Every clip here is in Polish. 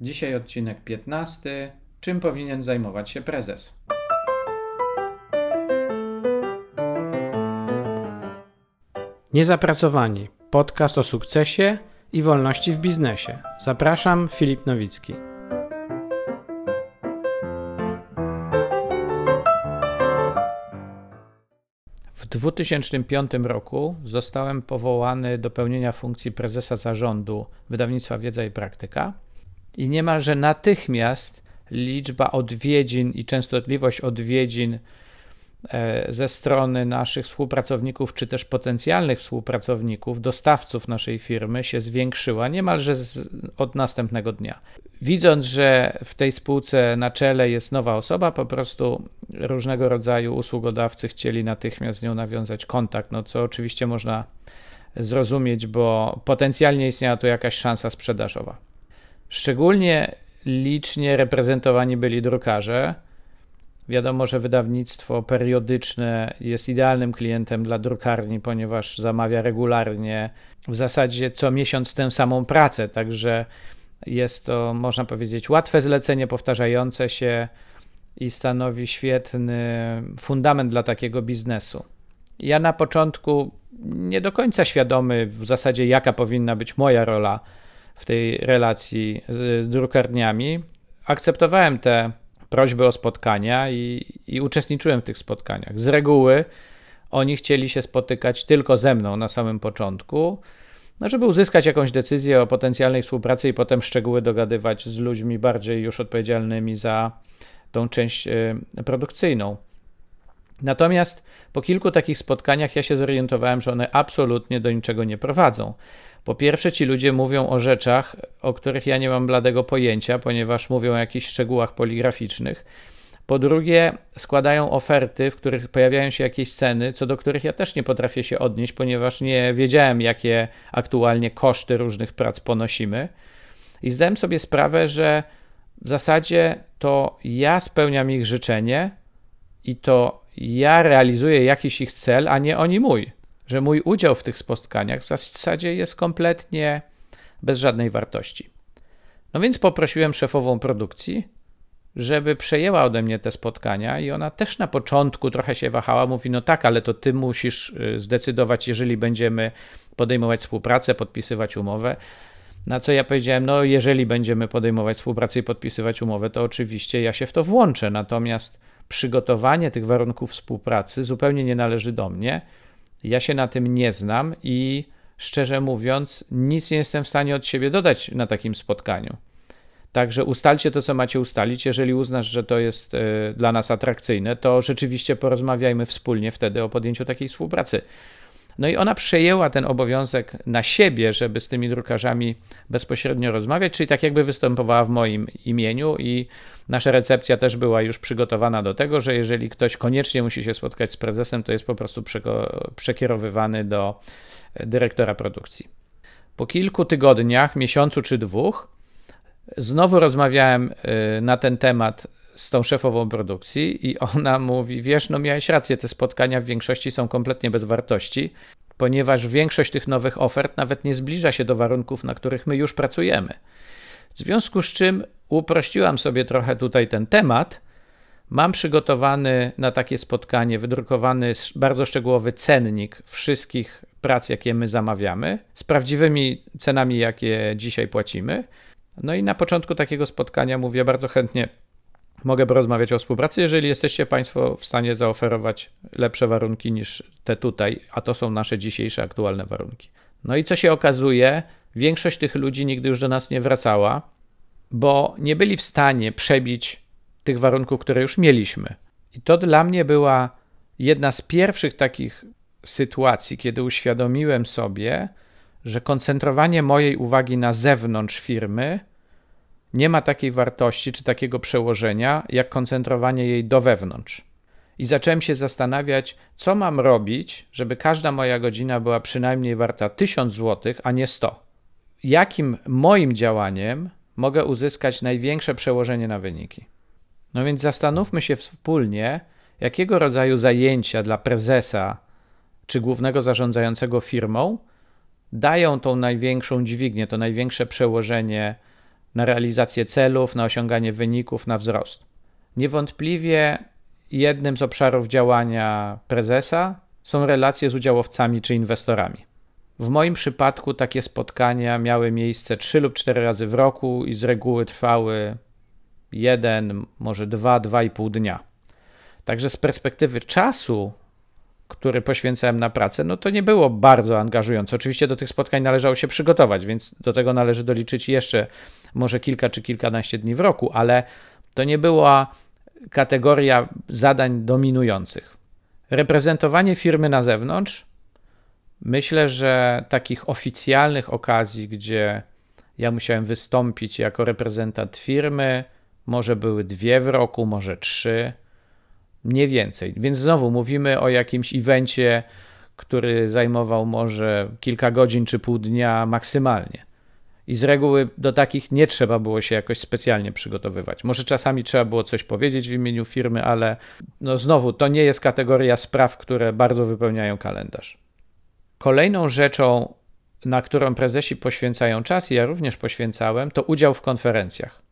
Dzisiaj odcinek 15. Czym powinien zajmować się prezes? Niezapracowani. Podcast o sukcesie i wolności w biznesie. Zapraszam, Filip Nowicki. W 2005 roku zostałem powołany do pełnienia funkcji prezesa zarządu wydawnictwa Wiedza i Praktyka i niemalże natychmiast liczba odwiedzin i częstotliwość odwiedzin e, ze strony naszych współpracowników, czy też potencjalnych współpracowników, dostawców naszej firmy się zwiększyła niemalże z, od następnego dnia. Widząc, że w tej spółce na czele jest nowa osoba, po prostu różnego rodzaju usługodawcy chcieli natychmiast z nią nawiązać kontakt, no co oczywiście można zrozumieć, bo potencjalnie istniała tu jakaś szansa sprzedażowa. Szczególnie licznie reprezentowani byli drukarze. Wiadomo, że wydawnictwo periodyczne jest idealnym klientem dla drukarni, ponieważ zamawia regularnie, w zasadzie co miesiąc tę samą pracę, także jest to, można powiedzieć, łatwe zlecenie, powtarzające się i stanowi świetny fundament dla takiego biznesu. Ja na początku nie do końca świadomy w zasadzie, jaka powinna być moja rola w tej relacji z drukarniami. Akceptowałem te prośby o spotkania i, i uczestniczyłem w tych spotkaniach. Z reguły oni chcieli się spotykać tylko ze mną na samym początku, no żeby uzyskać jakąś decyzję o potencjalnej współpracy i potem szczegóły dogadywać z ludźmi bardziej już odpowiedzialnymi za tą część e, produkcyjną. Natomiast po kilku takich spotkaniach ja się zorientowałem, że one absolutnie do niczego nie prowadzą. Po pierwsze, ci ludzie mówią o rzeczach, o których ja nie mam bladego pojęcia, ponieważ mówią o jakichś szczegółach poligraficznych. Po drugie, składają oferty, w których pojawiają się jakieś ceny, co do których ja też nie potrafię się odnieść, ponieważ nie wiedziałem, jakie aktualnie koszty różnych prac ponosimy. I zdałem sobie sprawę, że w zasadzie to ja spełniam ich życzenie i to ja realizuję jakiś ich cel, a nie oni mój że mój udział w tych spotkaniach w zasadzie jest kompletnie bez żadnej wartości. No więc poprosiłem szefową produkcji, żeby przejęła ode mnie te spotkania, i ona też na początku trochę się wahała. Mówi: No tak, ale to ty musisz y, zdecydować, jeżeli będziemy podejmować współpracę, podpisywać umowę. Na co ja powiedziałem: No, jeżeli będziemy podejmować współpracę i podpisywać umowę, to oczywiście ja się w to włączę. Natomiast przygotowanie tych warunków współpracy zupełnie nie należy do mnie. Ja się na tym nie znam i szczerze mówiąc, nic nie jestem w stanie od siebie dodać na takim spotkaniu. Także ustalcie to, co macie ustalić. Jeżeli uznasz, że to jest e, dla nas atrakcyjne, to rzeczywiście porozmawiajmy wspólnie wtedy o podjęciu takiej współpracy. No i ona przejęła ten obowiązek na siebie, żeby z tymi drukarzami bezpośrednio rozmawiać, czyli tak jakby występowała w moim imieniu i nasza recepcja też była już przygotowana do tego, że jeżeli ktoś koniecznie musi się spotkać z prezesem, to jest po prostu przekierowywany do dyrektora produkcji. Po kilku tygodniach, miesiącu czy dwóch, znowu rozmawiałem y, na ten temat z tą szefową produkcji i ona mówi: Wiesz, no miałeś rację, te spotkania w większości są kompletnie bez wartości, ponieważ większość tych nowych ofert nawet nie zbliża się do warunków, na których my już pracujemy. W związku z czym uprościłam sobie trochę tutaj ten temat. Mam przygotowany na takie spotkanie, wydrukowany bardzo szczegółowy cennik wszystkich prac, jakie my zamawiamy, z prawdziwymi cenami, jakie dzisiaj płacimy. No i na początku takiego spotkania mówię bardzo chętnie mogę porozmawiać o współpracy, jeżeli jesteście Państwo w stanie zaoferować lepsze warunki niż te tutaj, a to są nasze dzisiejsze aktualne warunki. No i co się okazuje, większość tych ludzi nigdy już do nas nie wracała, bo nie byli w stanie przebić tych warunków, które już mieliśmy. I to dla mnie była jedna z pierwszych takich sytuacji, kiedy uświadomiłem sobie, że koncentrowanie mojej uwagi na zewnątrz firmy nie ma takiej wartości czy takiego przełożenia, jak koncentrowanie jej do wewnątrz. I zacząłem się zastanawiać, co mam robić, żeby każda moja godzina była przynajmniej warta 1000 zł, a nie 100. Jakim moim działaniem mogę uzyskać największe przełożenie na wyniki? No więc zastanówmy się wspólnie, jakiego rodzaju zajęcia dla prezesa czy głównego zarządzającego firmą dają tą największą dźwignię, to największe przełożenie na realizację celów, na osiąganie wyników, na wzrost. Niewątpliwie jednym z obszarów działania prezesa są relacje z udziałowcami czy inwestorami. W moim przypadku takie spotkania miały miejsce 3 lub 4 razy w roku i z reguły trwały jeden, może dwa, dwa i pół dnia. Także z perspektywy czasu, który poświęcałem na pracę, no to nie było bardzo angażujące. Oczywiście do tych spotkań należało się przygotować, więc do tego należy doliczyć jeszcze może kilka czy kilkanaście dni w roku, ale to nie była kategoria zadań dominujących. Reprezentowanie firmy na zewnątrz, myślę, że takich oficjalnych okazji, gdzie ja musiałem wystąpić jako reprezentant firmy, może były dwie w roku, może trzy, nie więcej. Więc znowu mówimy o jakimś evencie, który zajmował może kilka godzin czy pół dnia maksymalnie. I z reguły do takich nie trzeba było się jakoś specjalnie przygotowywać. Może czasami trzeba było coś powiedzieć w imieniu firmy, ale no znowu to nie jest kategoria spraw, które bardzo wypełniają kalendarz. Kolejną rzeczą, na którą prezesi poświęcają czas, i ja również poświęcałem, to udział w konferencjach.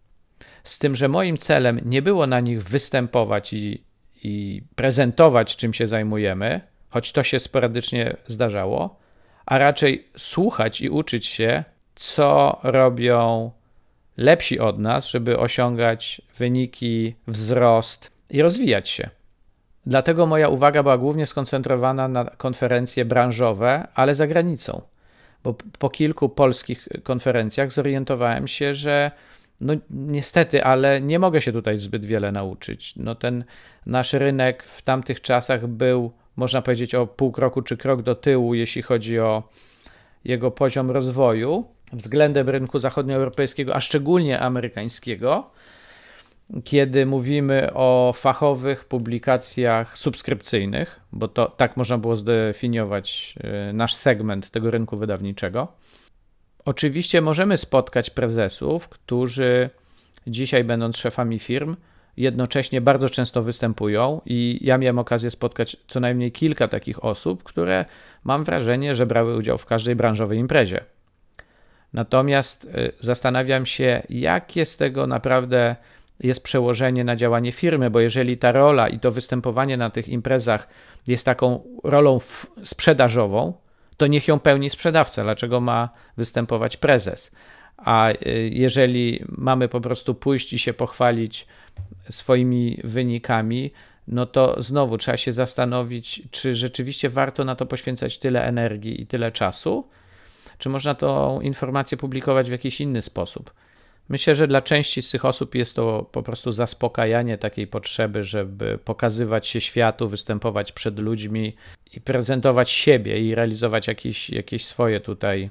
Z tym, że moim celem nie było na nich występować i, i prezentować, czym się zajmujemy, choć to się sporadycznie zdarzało, a raczej słuchać i uczyć się, co robią lepsi od nas, żeby osiągać wyniki, wzrost i rozwijać się. Dlatego moja uwaga była głównie skoncentrowana na konferencje branżowe, ale za granicą. Bo po kilku polskich konferencjach zorientowałem się, że no niestety, ale nie mogę się tutaj zbyt wiele nauczyć. No ten nasz rynek w tamtych czasach był, można powiedzieć, o pół kroku czy krok do tyłu, jeśli chodzi o jego poziom rozwoju względem rynku zachodnioeuropejskiego, a szczególnie amerykańskiego, kiedy mówimy o fachowych publikacjach subskrypcyjnych, bo to tak można było zdefiniować e, nasz segment tego rynku wydawniczego. Oczywiście możemy spotkać prezesów, którzy dzisiaj, będąc szefami firm, jednocześnie bardzo często występują, i ja miałem okazję spotkać co najmniej kilka takich osób, które mam wrażenie, że brały udział w każdej branżowej imprezie. Natomiast y, zastanawiam się, jakie z tego naprawdę jest przełożenie na działanie firmy, bo jeżeli ta rola i to występowanie na tych imprezach jest taką rolą sprzedażową, to niech ją pełni sprzedawca. Dlaczego ma występować prezes? A y, jeżeli mamy po prostu pójść i się pochwalić swoimi wynikami, no to znowu trzeba się zastanowić, czy rzeczywiście warto na to poświęcać tyle energii i tyle czasu, czy można tą informację publikować w jakiś inny sposób. Myślę, że dla części z tych osób jest to po prostu zaspokajanie takiej potrzeby, żeby pokazywać się światu, występować przed ludźmi i prezentować siebie i realizować jakieś, jakieś swoje tutaj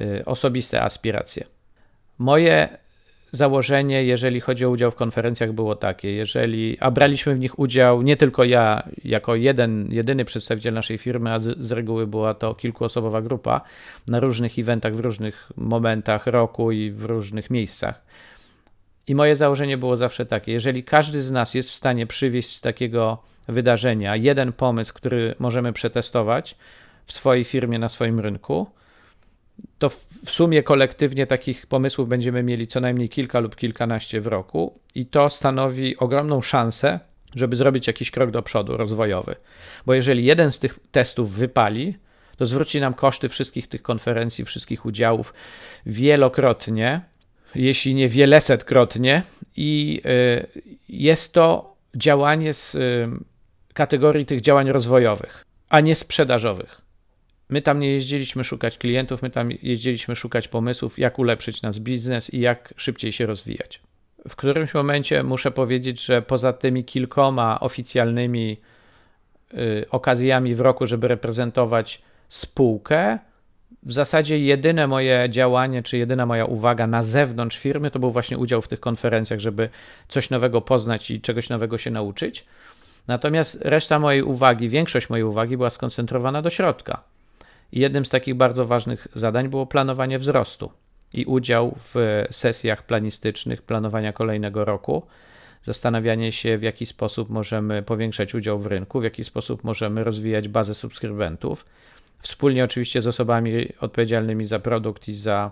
y, osobiste aspiracje. Moje założenie, jeżeli chodzi o udział w konferencjach, było takie, jeżeli, a braliśmy w nich udział nie tylko ja, jako jeden, jedyny przedstawiciel naszej firmy, a z, z reguły była to kilkuosobowa grupa na różnych eventach, w różnych momentach roku i w różnych miejscach. I moje założenie było zawsze takie: jeżeli każdy z nas jest w stanie przywieźć z takiego wydarzenia jeden pomysł, który możemy przetestować w swojej firmie, na swoim rynku, to w sumie kolektywnie takich pomysłów będziemy mieli co najmniej kilka lub kilkanaście w roku, i to stanowi ogromną szansę, żeby zrobić jakiś krok do przodu rozwojowy. Bo jeżeli jeden z tych testów wypali, to zwróci nam koszty wszystkich tych konferencji, wszystkich udziałów wielokrotnie, jeśli nie wielesetkrotnie, i y, jest to działanie z y, kategorii tych działań rozwojowych, a nie sprzedażowych. My tam nie jeździliśmy szukać klientów, my tam jeździliśmy szukać pomysłów, jak ulepszyć nasz biznes i jak szybciej się rozwijać. W którymś momencie muszę powiedzieć, że poza tymi kilkoma oficjalnymi y, okazjami w roku, żeby reprezentować spółkę, w zasadzie jedyne moje działanie, czy jedyna moja uwaga na zewnątrz firmy to był właśnie udział w tych konferencjach, żeby coś nowego poznać i czegoś nowego się nauczyć. Natomiast reszta mojej uwagi, większość mojej uwagi była skoncentrowana do środka. I jednym z takich bardzo ważnych zadań było planowanie wzrostu i udział w sesjach planistycznych planowania kolejnego roku, zastanawianie się, w jaki sposób możemy powiększać udział w rynku, w jaki sposób możemy rozwijać bazę subskrybentów, wspólnie oczywiście z osobami odpowiedzialnymi za produkt i za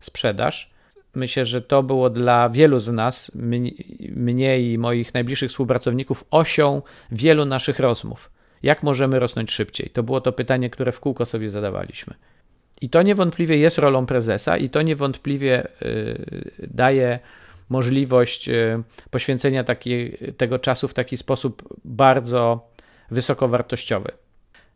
sprzedaż. myślę, że to było dla wielu z nas, mnie i moich najbliższych współpracowników, osią wielu naszych rozmów. Jak możemy rosnąć szybciej? To było to pytanie, które w kółko sobie zadawaliśmy. I to niewątpliwie jest rolą prezesa, i to niewątpliwie y, daje możliwość y, poświęcenia taki, tego czasu w taki sposób bardzo wysokowartościowy.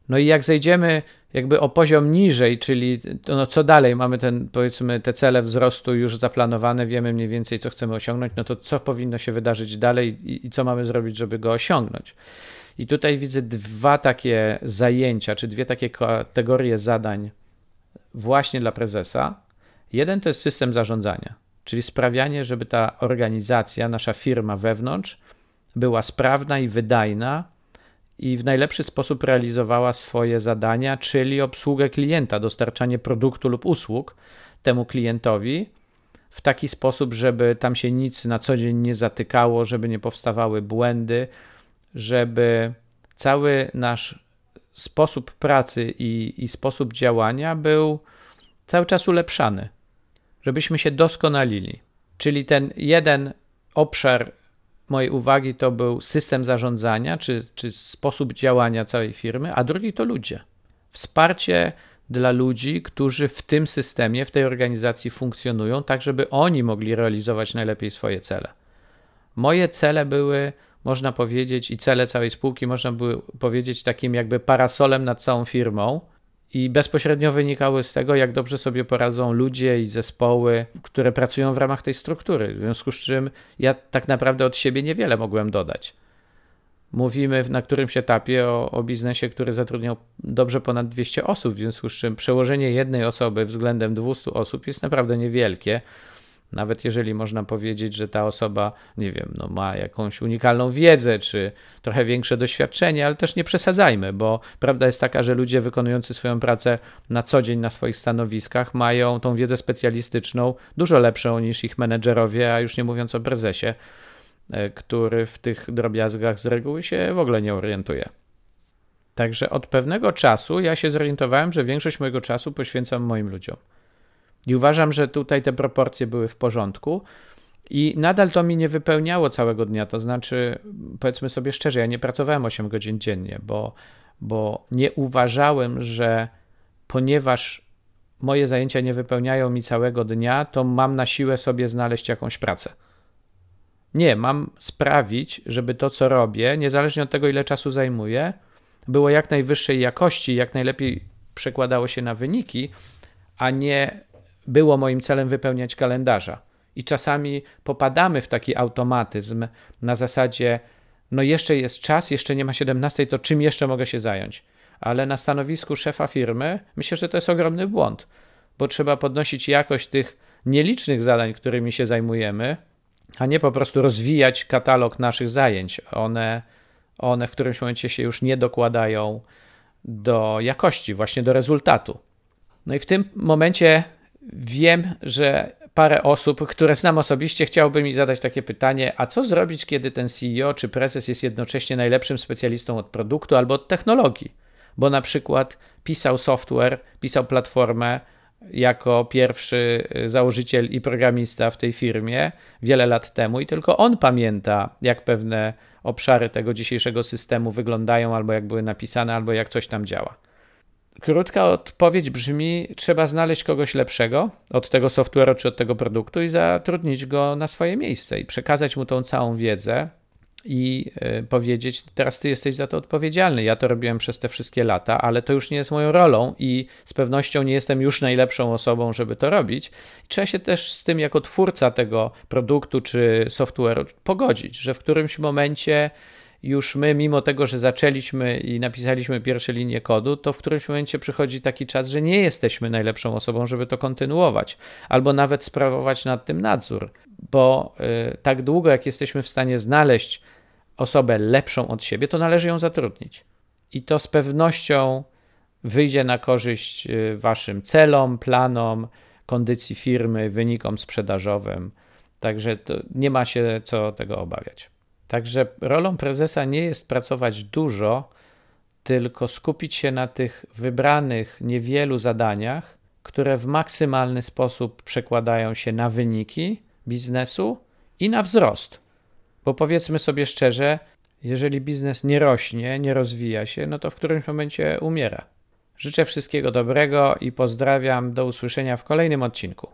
No i jak zejdziemy jakby o poziom niżej, czyli no co dalej, mamy ten, powiedzmy te cele wzrostu już zaplanowane, wiemy mniej więcej co chcemy osiągnąć, no to co powinno się wydarzyć dalej i, i co mamy zrobić, żeby go osiągnąć. I tutaj widzę dwa takie zajęcia, czy dwie takie kategorie zadań właśnie dla prezesa. Jeden to jest system zarządzania, czyli sprawianie, żeby ta organizacja, nasza firma wewnątrz była sprawna i wydajna i w najlepszy sposób realizowała swoje zadania, czyli obsługę klienta, dostarczanie produktu lub usług temu klientowi w taki sposób, żeby tam się nic na co dzień nie zatykało, żeby nie powstawały błędy, żeby cały nasz sposób pracy i, i sposób działania był cały czas ulepszany, żebyśmy się doskonalili. Czyli ten jeden obszar mojej uwagi to był system zarządzania, czy, czy sposób działania całej firmy, a drugi to ludzie. Wsparcie dla ludzi, którzy w tym systemie, w tej organizacji funkcjonują, tak żeby oni mogli realizować najlepiej swoje cele. Moje cele były, można powiedzieć, i cele całej spółki, można by powiedzieć, takim jakby parasolem nad całą firmą, i bezpośrednio wynikały z tego, jak dobrze sobie poradzą ludzie i zespoły, które pracują w ramach tej struktury. W związku z czym ja tak naprawdę od siebie niewiele mogłem dodać. Mówimy na którymś etapie o, o biznesie, który zatrudniał dobrze ponad 200 osób, w związku z czym przełożenie jednej osoby względem 200 osób jest naprawdę niewielkie. Nawet jeżeli można powiedzieć, że ta osoba, nie wiem, no ma jakąś unikalną wiedzę, czy trochę większe doświadczenie, ale też nie przesadzajmy, bo prawda jest taka, że ludzie wykonujący swoją pracę na co dzień na swoich stanowiskach mają tą wiedzę specjalistyczną dużo lepszą niż ich menedżerowie, a już nie mówiąc o prezesie, e, który w tych drobiazgach z reguły się w ogóle nie orientuje. Także od pewnego czasu ja się zorientowałem, że większość mojego czasu poświęcam moim ludziom. I uważam, że tutaj te proporcje były w porządku. I nadal to mi nie wypełniało całego dnia. To znaczy, powiedzmy sobie szczerze, ja nie pracowałem 8 godzin dziennie, bo, bo nie uważałem, że ponieważ moje zajęcia nie wypełniają mi całego dnia, to mam na siłę sobie znaleźć jakąś pracę. Nie, mam sprawić, żeby to, co robię, niezależnie od tego, ile czasu zajmuję, było jak najwyższej jakości, jak najlepiej przekładało się na wyniki, a nie było moim celem wypełniać kalendarza. I czasami popadamy w taki automatyzm na zasadzie, no jeszcze jest czas, jeszcze nie ma 17, to czym jeszcze mogę się zająć? Ale na stanowisku szefa firmy myślę, że to jest ogromny błąd, bo trzeba podnosić jakość tych nielicznych zadań, którymi się zajmujemy, a nie po prostu rozwijać katalog naszych zajęć. One, one w którymś momencie się już nie dokładają do jakości, właśnie do rezultatu. No i w tym momencie wiem, że parę osób, które znam osobiście, chciałoby mi zadać takie pytanie: a co zrobić, kiedy ten CEO czy prezes jest jednocześnie najlepszym specjalistą od produktu albo od technologii? Bo na przykład pisał software, pisał platformę jako pierwszy y, założyciel i programista w tej firmie wiele lat temu, i tylko on pamięta, jak pewne obszary tego dzisiejszego systemu wyglądają, albo jak były napisane, albo jak coś tam działa. Krótka odpowiedź brzmi: trzeba znaleźć kogoś lepszego od tego software'u czy od tego produktu i zatrudnić go na swoje miejsce i przekazać mu tą całą wiedzę i y, powiedzieć: Teraz ty jesteś za to odpowiedzialny. Ja to robiłem przez te wszystkie lata, ale to już nie jest moją rolą i z pewnością nie jestem już najlepszą osobą, żeby to robić. Trzeba się też z tym, jako twórca tego produktu czy software'u, pogodzić, że w którymś momencie już my, mimo tego, że zaczęliśmy i napisaliśmy pierwsze linie kodu, to w którymś momencie przychodzi taki czas, że nie jesteśmy najlepszą osobą, żeby to kontynuować, albo nawet sprawować nad tym nadzór, bo y, tak długo, jak jesteśmy w stanie znaleźć osobę lepszą od siebie, to należy ją zatrudnić. I to z pewnością wyjdzie na korzyść y, waszym celom, planom, kondycji firmy, wynikom sprzedażowym. Także nie ma się co tego obawiać. Także rolą prezesa nie jest pracować dużo, tylko skupić się na tych wybranych niewielu zadaniach, które w maksymalny sposób przekładają się na wyniki biznesu i na wzrost. Bo powiedzmy sobie szczerze, jeżeli biznes nie rośnie, nie rozwija się, no to w którymś momencie umiera. Życzę wszystkiego dobrego i pozdrawiam. Do usłyszenia w kolejnym odcinku.